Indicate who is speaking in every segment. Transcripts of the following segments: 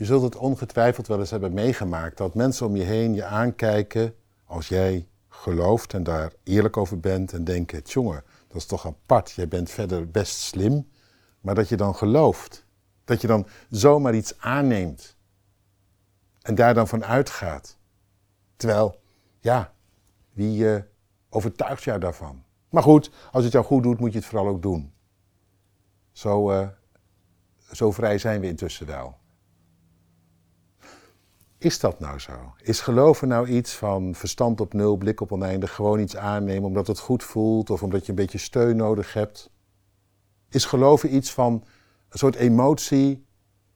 Speaker 1: Je zult het ongetwijfeld wel eens hebben meegemaakt dat mensen om je heen je aankijken als jij gelooft en daar eerlijk over bent en denken, jongen, dat is toch apart, jij bent verder best slim, maar dat je dan gelooft. Dat je dan zomaar iets aanneemt en daar dan van uitgaat. Terwijl, ja, wie uh, overtuigt jou daarvan? Maar goed, als het jou goed doet, moet je het vooral ook doen. Zo, uh, zo vrij zijn we intussen wel. Is dat nou zo? Is geloven nou iets van verstand op nul, blik op oneindig, gewoon iets aannemen omdat het goed voelt of omdat je een beetje steun nodig hebt? Is geloven iets van een soort emotie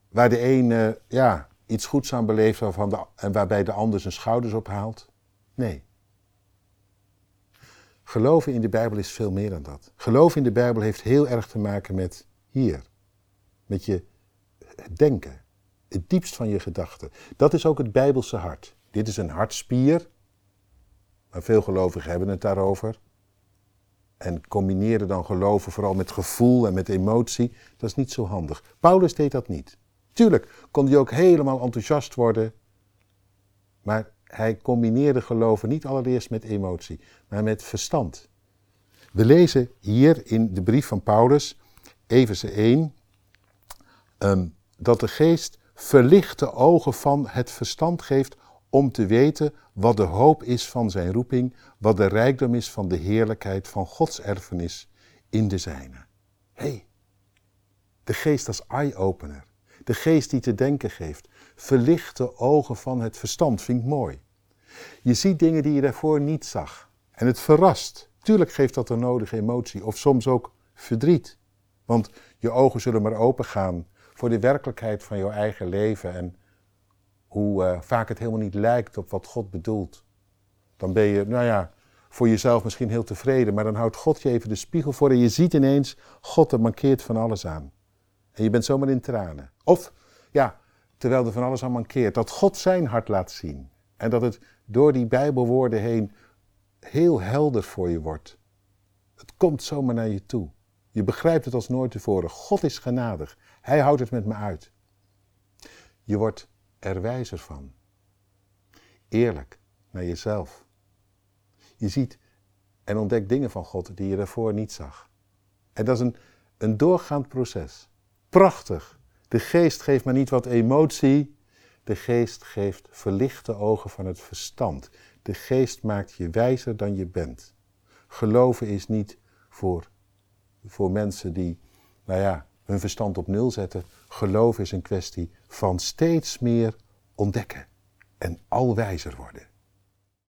Speaker 1: waar de ene ja, iets goeds aan beleeft de, en waarbij de ander zijn schouders ophaalt? Nee. Geloven in de Bijbel is veel meer dan dat. Geloven in de Bijbel heeft heel erg te maken met hier, met je denken het diepst van je gedachten. Dat is ook het Bijbelse hart. Dit is een hartspier, maar veel gelovigen hebben het daarover. En combineren dan geloven vooral met gevoel en met emotie. Dat is niet zo handig. Paulus deed dat niet. Tuurlijk kon hij ook helemaal enthousiast worden. Maar hij combineerde geloven niet allereerst met emotie, maar met verstand. We lezen hier in de brief van Paulus, Efeze 1, um, dat de geest verlichte ogen van het verstand geeft om te weten wat de hoop is van zijn roeping, wat de rijkdom is van de heerlijkheid van Gods erfenis in de zijne. Hé, hey, de geest als eye-opener, de geest die te denken geeft, verlichte ogen van het verstand, vind ik mooi. Je ziet dingen die je daarvoor niet zag en het verrast. Tuurlijk geeft dat een nodige emotie of soms ook verdriet, want je ogen zullen maar open gaan voor de werkelijkheid van jouw eigen leven en hoe uh, vaak het helemaal niet lijkt op wat God bedoelt. Dan ben je, nou ja, voor jezelf misschien heel tevreden, maar dan houdt God je even de spiegel voor en je ziet ineens, God er mankeert van alles aan. En je bent zomaar in tranen. Of, ja, terwijl er van alles aan mankeert, dat God zijn hart laat zien. En dat het door die Bijbelwoorden heen heel helder voor je wordt. Het komt zomaar naar je toe. Je begrijpt het als nooit tevoren. God is genadig. Hij houdt het met me uit. Je wordt er wijzer van. Eerlijk naar jezelf. Je ziet en ontdekt dingen van God die je daarvoor niet zag. En dat is een, een doorgaand proces. Prachtig. De geest geeft maar niet wat emotie. De geest geeft verlichte ogen van het verstand. De geest maakt je wijzer dan je bent. Geloven is niet voor, voor mensen die, nou ja, hun verstand op nul zetten. Geloof is een kwestie van steeds meer ontdekken en al wijzer worden.